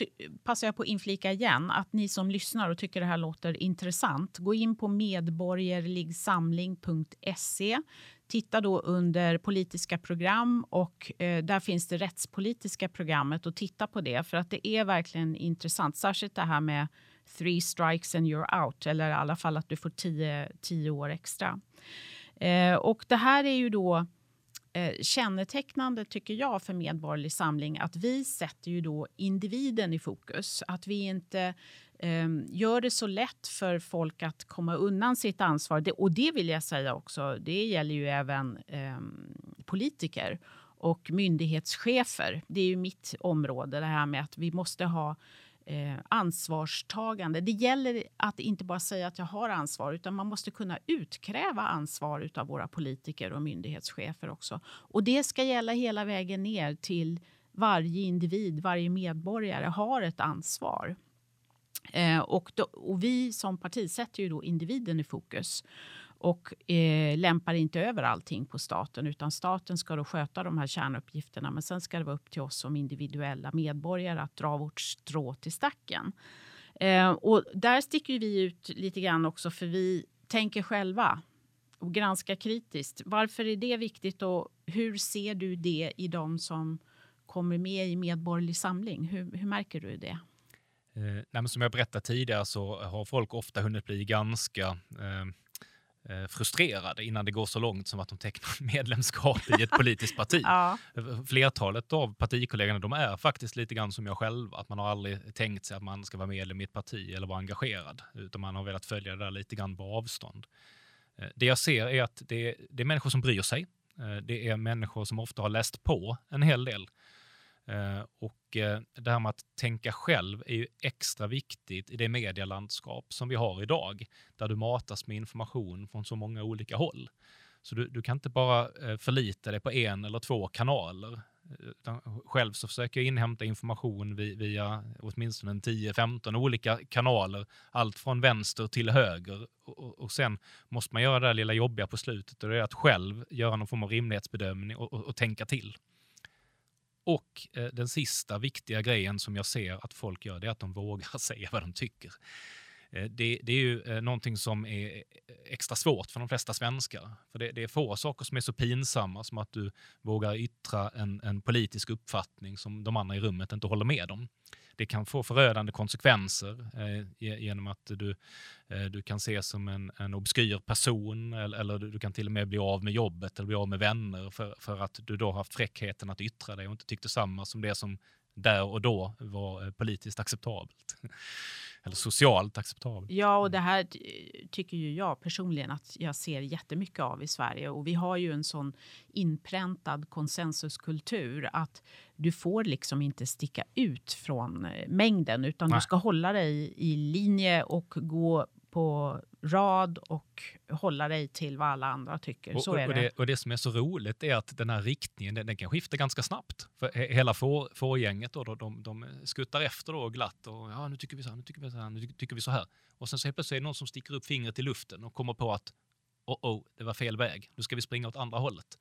passar jag på att inflika igen att ni som lyssnar och tycker det här låter intressant, gå in på medborgerligsamling.se. Titta då under politiska program och eh, där finns det rättspolitiska programmet och titta på det för att det är verkligen intressant. Särskilt det här med three strikes and you're out eller i alla fall att du får tio, tio år extra. Eh, och det här är ju då eh, kännetecknande, tycker jag, för Medborgerlig Samling att vi sätter ju då individen i fokus. Att vi inte Ehm, gör det så lätt för folk att komma undan sitt ansvar. Det, och det vill jag säga också, det gäller ju även eh, politiker och myndighetschefer. Det är ju mitt område, det här med att vi måste ha eh, ansvarstagande. Det gäller att inte bara säga att jag har ansvar utan man måste kunna utkräva ansvar av våra politiker och myndighetschefer också. Och det ska gälla hela vägen ner till varje individ, varje medborgare har ett ansvar. Eh, och, då, och vi som parti sätter ju då individen i fokus och eh, lämpar inte över allting på staten utan staten ska då sköta de här kärnuppgifterna men sen ska det vara upp till oss som individuella medborgare att dra vårt strå till stacken. Eh, och där sticker vi ut lite grann också för vi tänker själva och granskar kritiskt. Varför är det viktigt och hur ser du det i de som kommer med i Medborgerlig Samling? Hur, hur märker du det? Eh, nej, som jag berättade tidigare så har folk ofta hunnit bli ganska eh, Eh, frustrerade innan det går så långt som att de tecknar [laughs] medlemskap i ett politiskt parti. [laughs] ja. Flertalet av partikollegorna de är faktiskt lite grann som jag själv, att man har aldrig tänkt sig att man ska vara medlem i ett parti eller vara engagerad, utan man har velat följa det där lite grann på avstånd. Eh, det jag ser är att det är, det är människor som bryr sig. Eh, det är människor som ofta har läst på en hel del Eh, och eh, det här med att tänka själv är ju extra viktigt i det medielandskap som vi har idag, där du matas med information från så många olika håll. Så du, du kan inte bara eh, förlita dig på en eller två kanaler. Eh, utan själv så försöker jag inhämta information via åtminstone 10-15 olika kanaler, allt från vänster till höger. Och, och, sen måste man göra det där lilla jobbiga på slutet och det är att själv göra någon form av rimlighetsbedömning och, och, och tänka till. Och eh, den sista viktiga grejen som jag ser att folk gör, det är att de vågar [laughs] säga vad de tycker. Eh, det, det, är ju eh, någonting som är eh, extra svårt för de flesta svenskar. För det, det, är få saker som är så pinsamma som att du vågar yttra en, en politisk uppfattning som de andra i rummet inte håller med om det kan få förödande konsekvenser eh, genom att du, eh, du kan ses som en, en obskyr person eller, eller, du kan till och med bli av med jobbet eller bli av med vänner för, för att du då haft fräckheten att yttra dig och inte tyckte samma som det som där och då var eh, politiskt acceptabelt. Eller socialt acceptabelt. Ja, och det här tycker ju jag personligen att jag ser jättemycket av i Sverige. Och vi har ju en sån inpräntad konsensuskultur att du får liksom inte sticka ut från eh, mängden utan Nej. du ska hålla dig i linje och gå på rad och hålla dig till vad alla andra tycker. Och, så är och det. Och det som är så roligt är att den här riktningen den, den kan skifta ganska snabbt. För hela får, fårgänget då, de, de skuttar efter då glatt och ja, nu tycker vi så här, nu tycker vi så här, nu tycker vi så här. Och sen så helt plötsligt är det någon som sticker upp fingret i luften och kommer på att oh, oh, det var fel väg. Nu ska vi springa åt andra hållet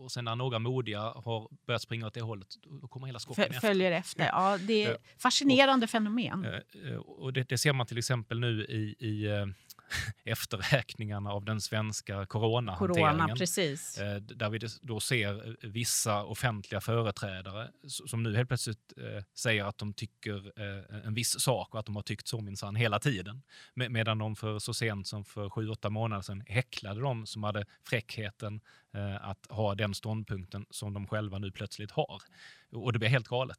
och sen när några modiga har börjat springa åt det hållet, då kommer hela skocken efter. Följer efter. Ja, det är fascinerande och, fenomen. Eh, och det, det, ser man till exempel nu i, i eh, [laughs] efterräkningarna av den svenska coronahanteringen. Corona, precis. Eh, där vi då ser eh, vissa offentliga företrädare som nu helt plötsligt eh, säger att de tycker en viss sak och att de har tyckt så minsann hela tiden. Medan de för så sent som för sju, åtta månader sedan häcklade de som hade fräckheten att ha den ståndpunkten som de själva nu plötsligt har. Och det blir helt galet.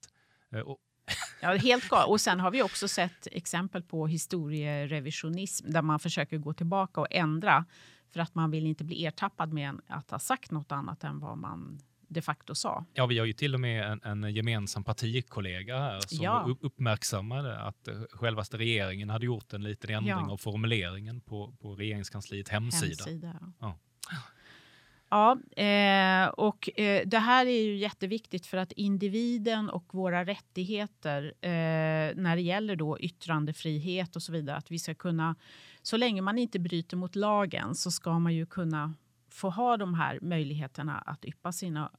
Ja, helt galet. Och sen har vi också sett exempel på historierevisionism där man försöker gå tillbaka och ändra för att man vill inte bli ertappad med att ha sagt något annat än vad man de facto sa. Ja, vi har ju till och med en, en gemensam partikollega här som ja. uppmärksammade att uh, självaste regeringen hade gjort en liten ändring ja. av formuleringen på, på regeringskansliets hemsida. hemsida ja. Ja, eh, och eh, det här är ju jätteviktigt för att individen och våra rättigheter eh, när det gäller då yttrandefrihet och så vidare, att vi ska kunna, så länge man inte bryter mot lagen så ska man ju kunna få ha de här möjligheterna att yppa sina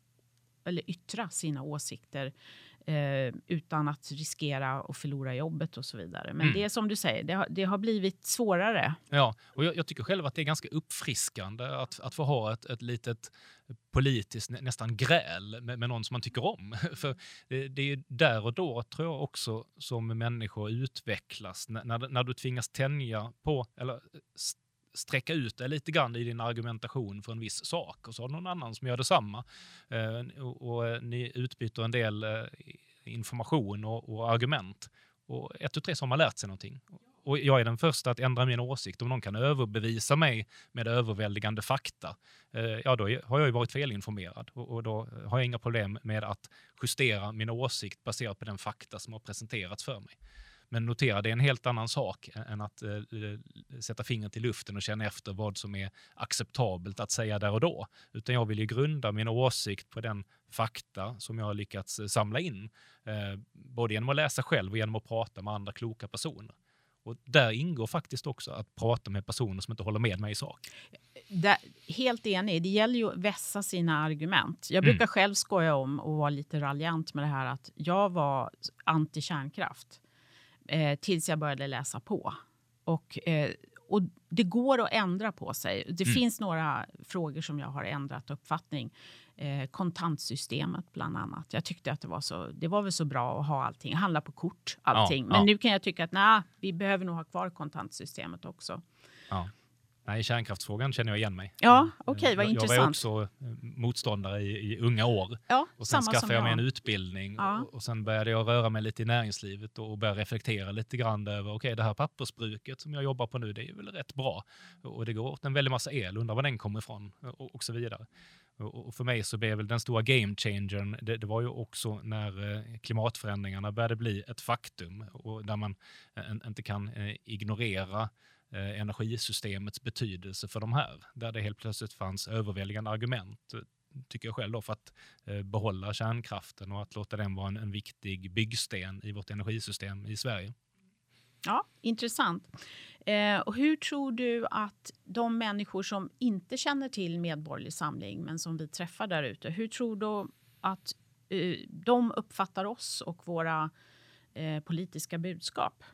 eller yttra sina åsikter eh, utan att riskera att förlora jobbet och så vidare. Men mm. det är som du säger, det har, det har blivit svårare. Ja, och jag, jag, tycker själv att det är ganska uppfriskande att, att få ha ett, ett litet politiskt nästan gräl med, med någon som man tycker om. [laughs] För det, det är där och då, tror jag också, som människor utvecklas. När, när, när du tvingas tänja på, eller sträcka ut dig lite grann i din argumentation för en viss sak och så har någon annan som gör detsamma. Eh, och, och eh, ni utbyter en del eh, information och, och, argument. Och ett och tre så har man lärt sig någonting. Och jag är den första att ändra min åsikt. Om någon kan överbevisa mig med överväldigande fakta, eh, ja då har jag ju varit felinformerad. Och, och då har jag inga problem med att justera min åsikt baserat på den fakta som har presenterats för mig. Men notera, det är en helt annan sak än att eh, sätta fingret i luften och känna efter vad som är acceptabelt att säga där och då. Utan jag vill ju grunda min åsikt på den fakta som jag har lyckats eh, samla in. Eh, både genom att läsa själv och genom att prata med andra kloka personer. Och där ingår faktiskt också att prata med personer som inte håller med mig i sak. Där, helt enig. Det gäller ju att vässa sina argument. Jag brukar mm. själv skoja om och vara lite raljant med det här att jag var anti kärnkraft eh, tills jag började läsa på. Och, eh, och det går att ändra på sig. Det mm. finns några frågor som jag har ändrat uppfattning. Eh, kontantsystemet bland annat. Jag tyckte att det var så. Det var väl så bra att ha allting, handla på kort, allting. Ja, Men ja. nu kan jag tycka att nej, vi behöver nog ha kvar kontantsystemet också. Ja. Nej, i kärnkraftsfrågan känner jag igen mig. Ja, okej, okay, vad jag, intressant. Jag var också eh, motståndare i, i unga år. Ja, och sen skaffade jag, mig en utbildning ja. och, och, sen började jag röra mig lite i näringslivet och, började reflektera lite grann över, okej, okay, det här pappersbruket som jag jobbar på nu, det är väl rätt bra. Och, och det går åt en väldig massa el, undrar var den kommer ifrån och, och så vidare. Och för mig så blev väl den stora game changern, det, det, var ju också när eh, klimatförändringarna började bli ett faktum och där man eh, inte kan ignorera eh, energisystemets betydelse för de här. Där det helt plötsligt fanns överväldigande argument, tycker jag själv, då, för att eh, behålla kärnkraften och att låta den vara en, en viktig byggsten i vårt energisystem i Sverige. Ja, intressant. Eh, och hur tror du att de människor som inte känner till Medborgerlig Samling, men som vi träffar där ute, hur tror du att eh, de uppfattar oss och våra eh, politiska budskap?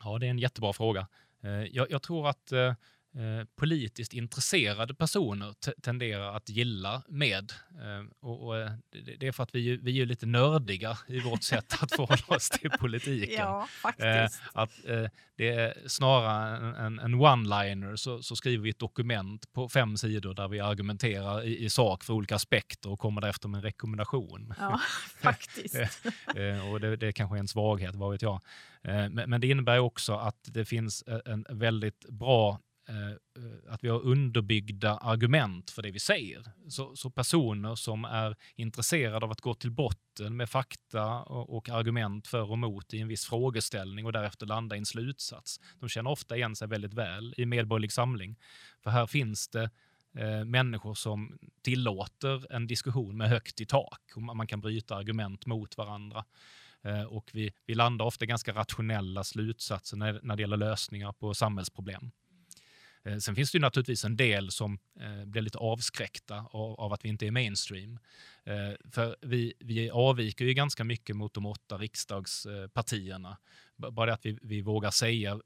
Ja, det är en jättebra fråga. Eh, jag, jag tror att eh, eh, Eh, politiskt intresserade personer tenderar att gilla med. Eh, och, och, eh, det är för att vi, vi är lite nördiga i vårt [laughs] sätt att förhålla oss till politiken. Ja, faktiskt. att, det är snarare en, en one-liner så, så, skriver vi ett dokument på fem sidor där vi argumenterar i, i sak för olika aspekter och kommer därefter med en rekommendation. Ja, [laughs] faktiskt. [laughs] och det, det är kanske är en svaghet, vad vet jag. Men, men det innebär också att det finns en väldigt bra Eh, eh, Eh, att vi har underbyggda argument för det vi säger. Så, så, personer som är intresserade av att gå till botten med fakta och, och, argument för och emot i en viss frågeställning och därefter landa i en slutsats, de känner ofta igen sig väldigt väl i Medborgerlig Samling. För här finns det eh, människor som tillåter en diskussion med högt i tak och man kan bryta argument mot varandra. Eh, och vi, vi landar ofta ganska rationella slutsatser när, när det gäller lösningar på samhällsproblem. Eh, sen finns det ju naturligtvis en del som eh, blir lite avskräckta av, av, att vi inte är mainstream. Eh, för vi, vi avviker ju ganska mycket mot de åtta riksdagspartierna. Bara det att vi, vi vågar säga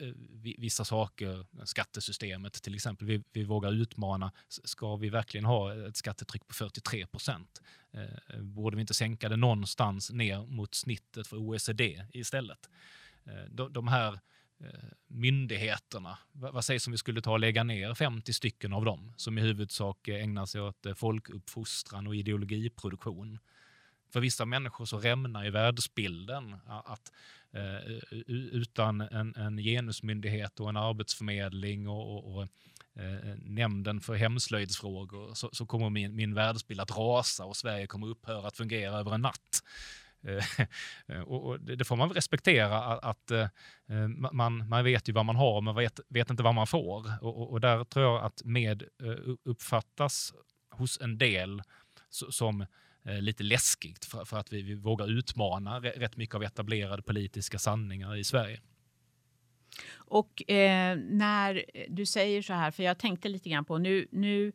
vissa saker, skattesystemet till exempel, vi, vi vågar utmana. Ska vi verkligen ha ett skattetryck på 43 procent? Borde vi inte sänka det någonstans ner mot snittet för OECD istället? De, de här Eh, myndigheterna. Vad sägs om vi skulle ta och lägga ner 50 stycken av dem som i huvudsak ägnar sig åt eh, folkuppfostran och ideologiproduktion? För vissa människor så rämnar ju världsbilden att eh, utan en, en genusmyndighet och en arbetsförmedling och, och, och nämnden för hemslöjdsfrågor så, så kommer min, min världsbild att rasa och Sverige kommer upphöra att fungera över en natt. Eh, [laughs] och, och det får man väl respektera att, eh, att man, man vet ju vad man har men vet, vet inte vad man får. Och, och där tror jag att med eh, uppfattas hos en del som lite läskigt för, för att vi, vi, vågar utmana rätt mycket av etablerade politiska sanningar i Sverige. Och eh, när du säger så här, för jag tänkte lite grann på nu, nu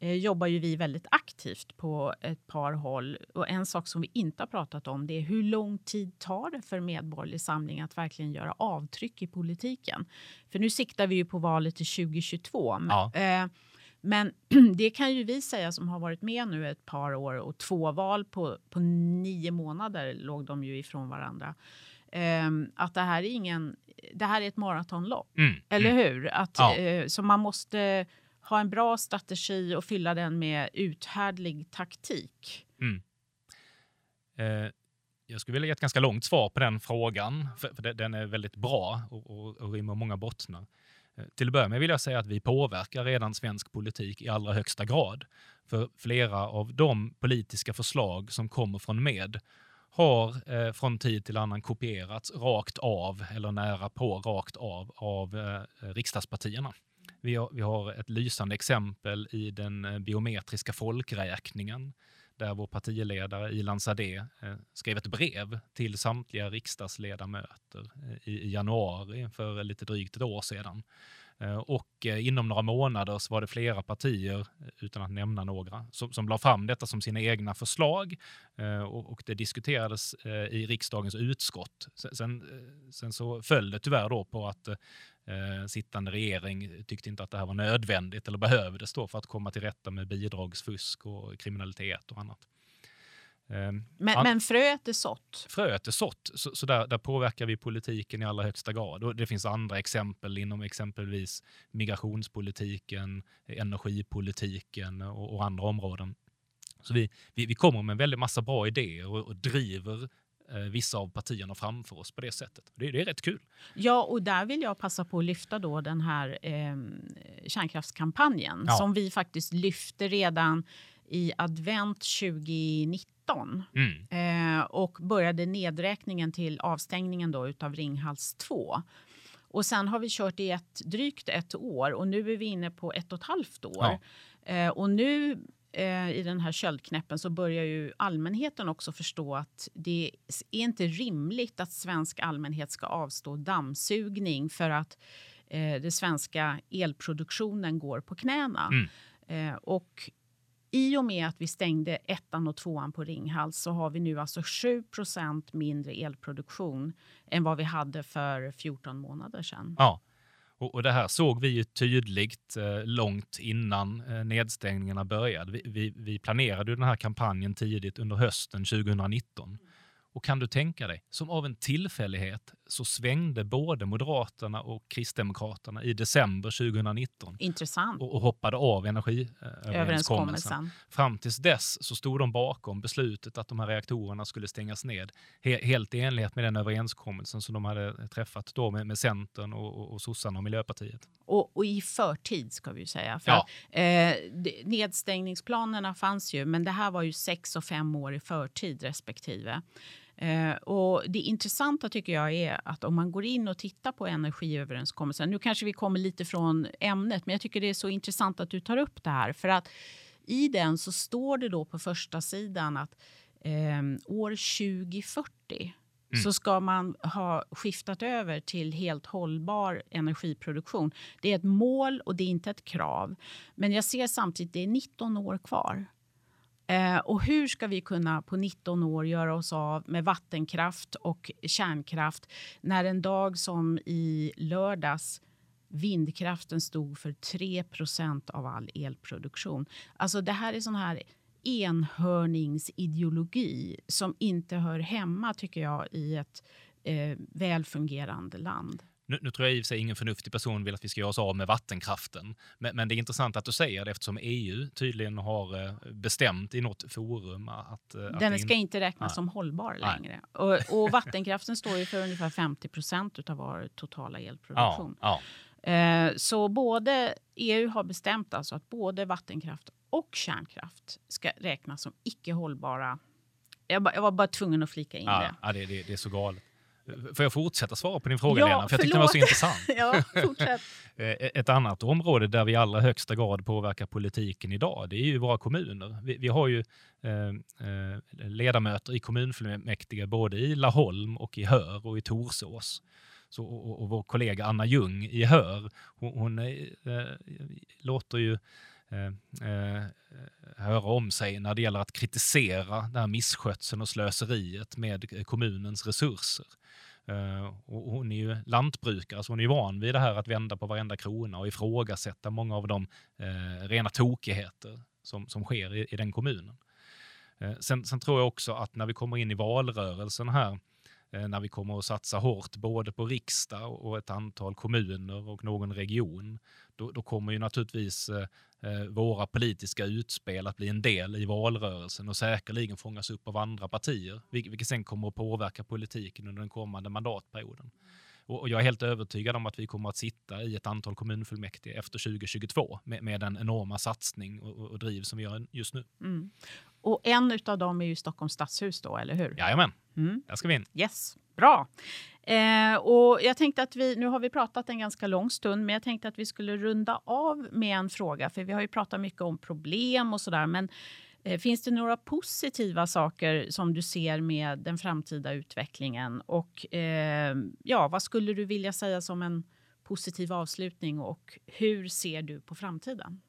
eh, jobbar ju vi väldigt aktivt på ett par håll. Och en sak som vi inte har pratat om det är hur lång tid tar det för Medborgerlig Samling att verkligen göra avtryck i politiken? För nu siktar vi ju på valet till 2022. Ja. Eh, men [clears throat] det kan ju vi säga som har varit med nu ett par år och två val på, på nio månader låg de ju ifrån varandra. Um, att det här är ingen, det här är ett maratonlopp, mm. eller mm. hur? Att, ja. uh, så man måste ha en bra strategi och fylla den med uthärdlig taktik? Mm. Eh, jag skulle vilja ge ett ganska långt svar på den frågan, för, för den är väldigt bra och, och, och rymmer många bottnar. Eh, till att börja med vill jag säga att vi påverkar redan svensk politik i allra högsta grad. För flera av de politiska förslag som kommer från med har eh, från tid till annan kopierats rakt av, eller nära på rakt av, av eh, riksdagspartierna. Vi har, vi har ett lysande exempel i den eh, biometriska folkräkningen där vår partiledare Ilan Sadeh eh, skrev ett brev till samtliga riksdagsledamöter eh, i, i januari för lite drygt ett år sedan. Eh, och eh, inom några månader så var det flera partier, eh, utan att nämna några, som, som la fram detta som sina egna förslag. Och det diskuterades i riksdagens utskott. Sen, sen så föll det tyvärr då på att sittande regering tyckte inte att det här var nödvändigt eller behövdes då för att komma till rätta med bidragsfusk och kriminalitet och annat. Ehm, men, men fröet är sått? Fröet är sått, så, så där, där, påverkar vi politiken i allra högsta grad. Och det finns andra exempel inom exempelvis migrationspolitiken, energipolitiken och, och andra områden. Så vi, vi, vi, kommer med en väldigt massa bra idéer och, och driver eh, vissa av partierna framför oss på det sättet. Det, det, är rätt kul. Ja, och där vill jag passa på att lyfta då den här eh, kärnkraftskampanjen ja. som vi faktiskt lyfte redan i advent 2019 mm. eh, och började nedräkningen till avstängningen då utav Ringhals 2. Och sen har vi kört i ett, drygt ett år och nu är vi inne på ett och ett halvt år. Ja. Eh, och nu eh, i den här köldknäppen så börjar ju allmänheten också förstå att det är inte rimligt att svensk allmänhet ska avstå dammsugning för att eh, den svenska elproduktionen går på knäna. Mm. Eh, och i och med att vi stängde ettan och tvåan på Ringhals så har vi nu alltså 7% mindre elproduktion än vad vi hade för 14 månader sedan. Ja, och, och det här såg vi ju tydligt eh, långt innan eh, nedstängningarna började. Vi, vi, vi planerade den här kampanjen tidigt under hösten 2019 och kan du tänka dig, som av en tillfällighet så svängde både Moderaterna och Kristdemokraterna i december 2019. Intressant. Och, och hoppade av energiöverenskommelsen. Fram tills dess så stod de bakom beslutet att de här reaktorerna skulle stängas ned. He, helt i enlighet med den överenskommelsen som de hade träffat då med, med Centern och, och, och sossarna och Miljöpartiet. Och, och, i förtid ska vi säga. För ja. att, eh, nedstängningsplanerna fanns ju, men det här var ju sex och fem år i förtid respektive. Eh, och det intressanta tycker jag är att om man går in och tittar på energiöverenskommelsen. Nu kanske vi kommer lite från ämnet, men jag tycker det är så intressant att du tar upp det här. För att i den så står det då på första sidan att eh, år 2040 Mm. så ska man ha skiftat över till helt hållbar energiproduktion. Det är ett mål och det är inte ett krav. Men jag ser samtidigt det är 19 år kvar. Eh, och hur ska vi kunna på 19 år göra oss av med vattenkraft och kärnkraft när en dag som i lördags vindkraften stod för 3% av all elproduktion. Alltså det här är sån här enhörningsideologi som inte hör hemma, tycker jag, i ett eh, välfungerande land. Nu, nu, tror jag i och för sig ingen förnuftig person vill att vi ska göra oss av med vattenkraften. Men, men det är intressant att du säger det eftersom EU tydligen har eh, bestämt i något forum att... Att Den ska in... inte räknas Nej. som hållbar längre. Och, och, vattenkraften står ju för ungefär 50 procent av vår totala elproduktion. Ja, ja. Eh, så både EU har bestämt alltså att både vattenkraft och kärnkraft ska räknas som icke hållbara. Jag, jag var bara tvungen att flika in ja, det. Ja, det, det, det är så galet. Får jag fortsätta svara på din fråga, ja, Lena? För jag tyckte den var så intressant. [laughs] ja, fortsätt. [laughs] Eh, ett annat område där vi i allra högsta grad påverkar politiken idag, det är ju våra kommuner. Vi, vi har ju eh, eh, ledamöter i kommunfullmäktige både i Laholm och i Hör och i Torsås. Så, och, och vår kollega Anna Ljung i Hör, hon, hon eh, låter ju eh, eh, höra om sig när det gäller att kritisera den här misskötseln och slöseriet med kommunens resurser. Eh, och hon är ju lantbrukare, så hon är ju van vid det här att vända på varenda krona och ifrågasätta många av de eh, rena tokigheter som, som sker i, i den kommunen. Eh, sen, sen, tror jag också att när vi kommer in i valrörelsen här, eh, när vi kommer att satsa hårt både på riksdag och ett antal kommuner och någon region, då, då kommer ju naturligtvis eh, våra politiska utspel att bli en del i valrörelsen och säkerligen fångas upp av andra partier, vilket sen kommer att påverka politiken under den kommande mandatperioden. Och jag är helt övertygad om att vi kommer att sitta i ett antal kommunfullmäktige efter 2022 med, med den enorma satsning och, och, driv som vi gör just nu. Mm. Och en av dem är ju Stockholms stadshus då, eller hur? Jajamän, mm. där ska vi in. Yes, bra. Eh, och jag tänkte att vi, nu har vi pratat en ganska lång stund, men jag tänkte att vi skulle runda av med en fråga, för vi har ju pratat mycket om problem och sådär, men eh, finns det några positiva saker som du ser med den framtida utvecklingen? Och eh, ja, vad skulle du vilja säga som en positiv avslutning och hur ser du på framtiden?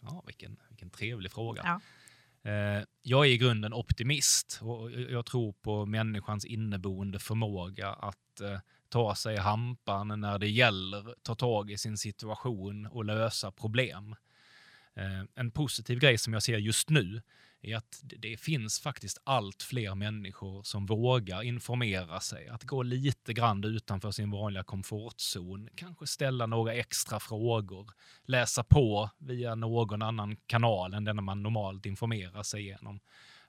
Ja, vilken, vilken trevlig fråga. Ja. Eh, jag är i grunden optimist och jag tror på människans inneboende förmåga att eh, ta sig hampan när det gäller, ta tag i sin situation och lösa problem. Eh, en positiv grej som jag ser just nu är att det finns faktiskt allt fler människor som vågar informera sig, att gå lite grann utanför sin vanliga komfortzon, kanske ställa några extra frågor, läsa på via någon annan kanal än den man normalt informerar sig genom.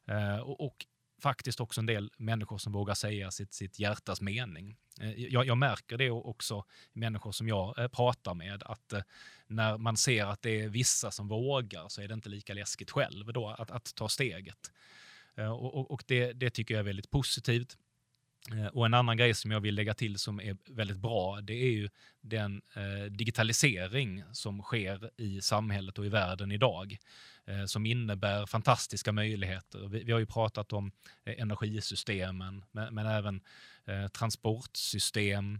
Eh, och faktiskt också en del människor som vågar säga sitt, sitt hjärtas mening. Eh, jag, jag märker det också i människor som jag eh, pratar med, att eh, när man ser att det är vissa som vågar så är det inte lika läskigt själv då att, att ta steget. Och, och, och det, det, tycker jag är väldigt positivt. Eh, och en annan grej som jag vill lägga till som är väldigt bra, det är ju den eh, digitalisering som sker i samhället och i världen idag. Eh, som innebär fantastiska möjligheter. Vi, vi har ju pratat om eh, energisystemen, men, men även eh, transportsystem,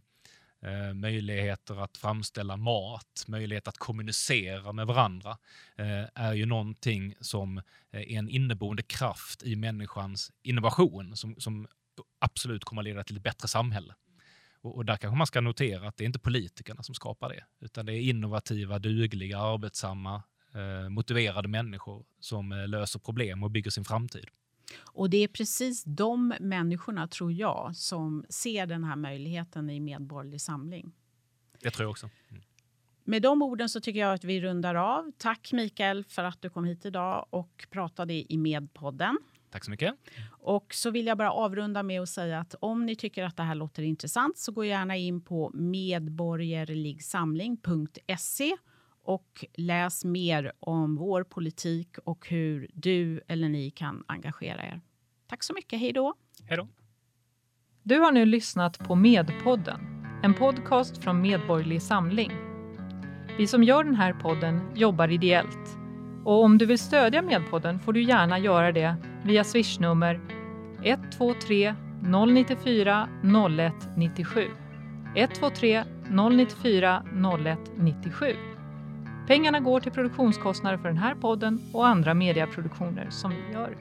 eh, möjligheter att framställa mat, möjlighet att kommunicera med varandra eh, är ju någonting som eh, är en inneboende kraft i människans innovation som, som absolut kommer att leda till ett bättre samhälle. Och, och, där kanske man ska notera att det är inte politikerna som skapar det, utan det är innovativa, dugliga, arbetsamma, eh, motiverade människor som eh, löser problem och bygger sin framtid. Och det är precis de människorna, tror jag, som ser den här möjligheten i Medborgerlig Samling. Det tror jag också. Mm. Med de orden så tycker jag att vi rundar av. Tack Mikael för att du kom hit idag och pratade i Medpodden. Tack så mycket. Och så vill jag bara avrunda med att säga att om ni tycker att det här låter intressant så gå gärna in på medborgerligsamling.se och läs mer om vår politik och hur du eller ni kan engagera er. Tack så mycket. Hej då. Hej då. Du har nu lyssnat på Medpodden, en podcast från Medborgerlig Samling. Vi som gör den här podden jobbar ideellt. Och om du vill stödja Medpodden får du gärna göra det via swishnummer 123 094 0197. 123 094 0197. Pengarna går till produktionskostnader för den här podden och andra mediaproduktioner som vi gör.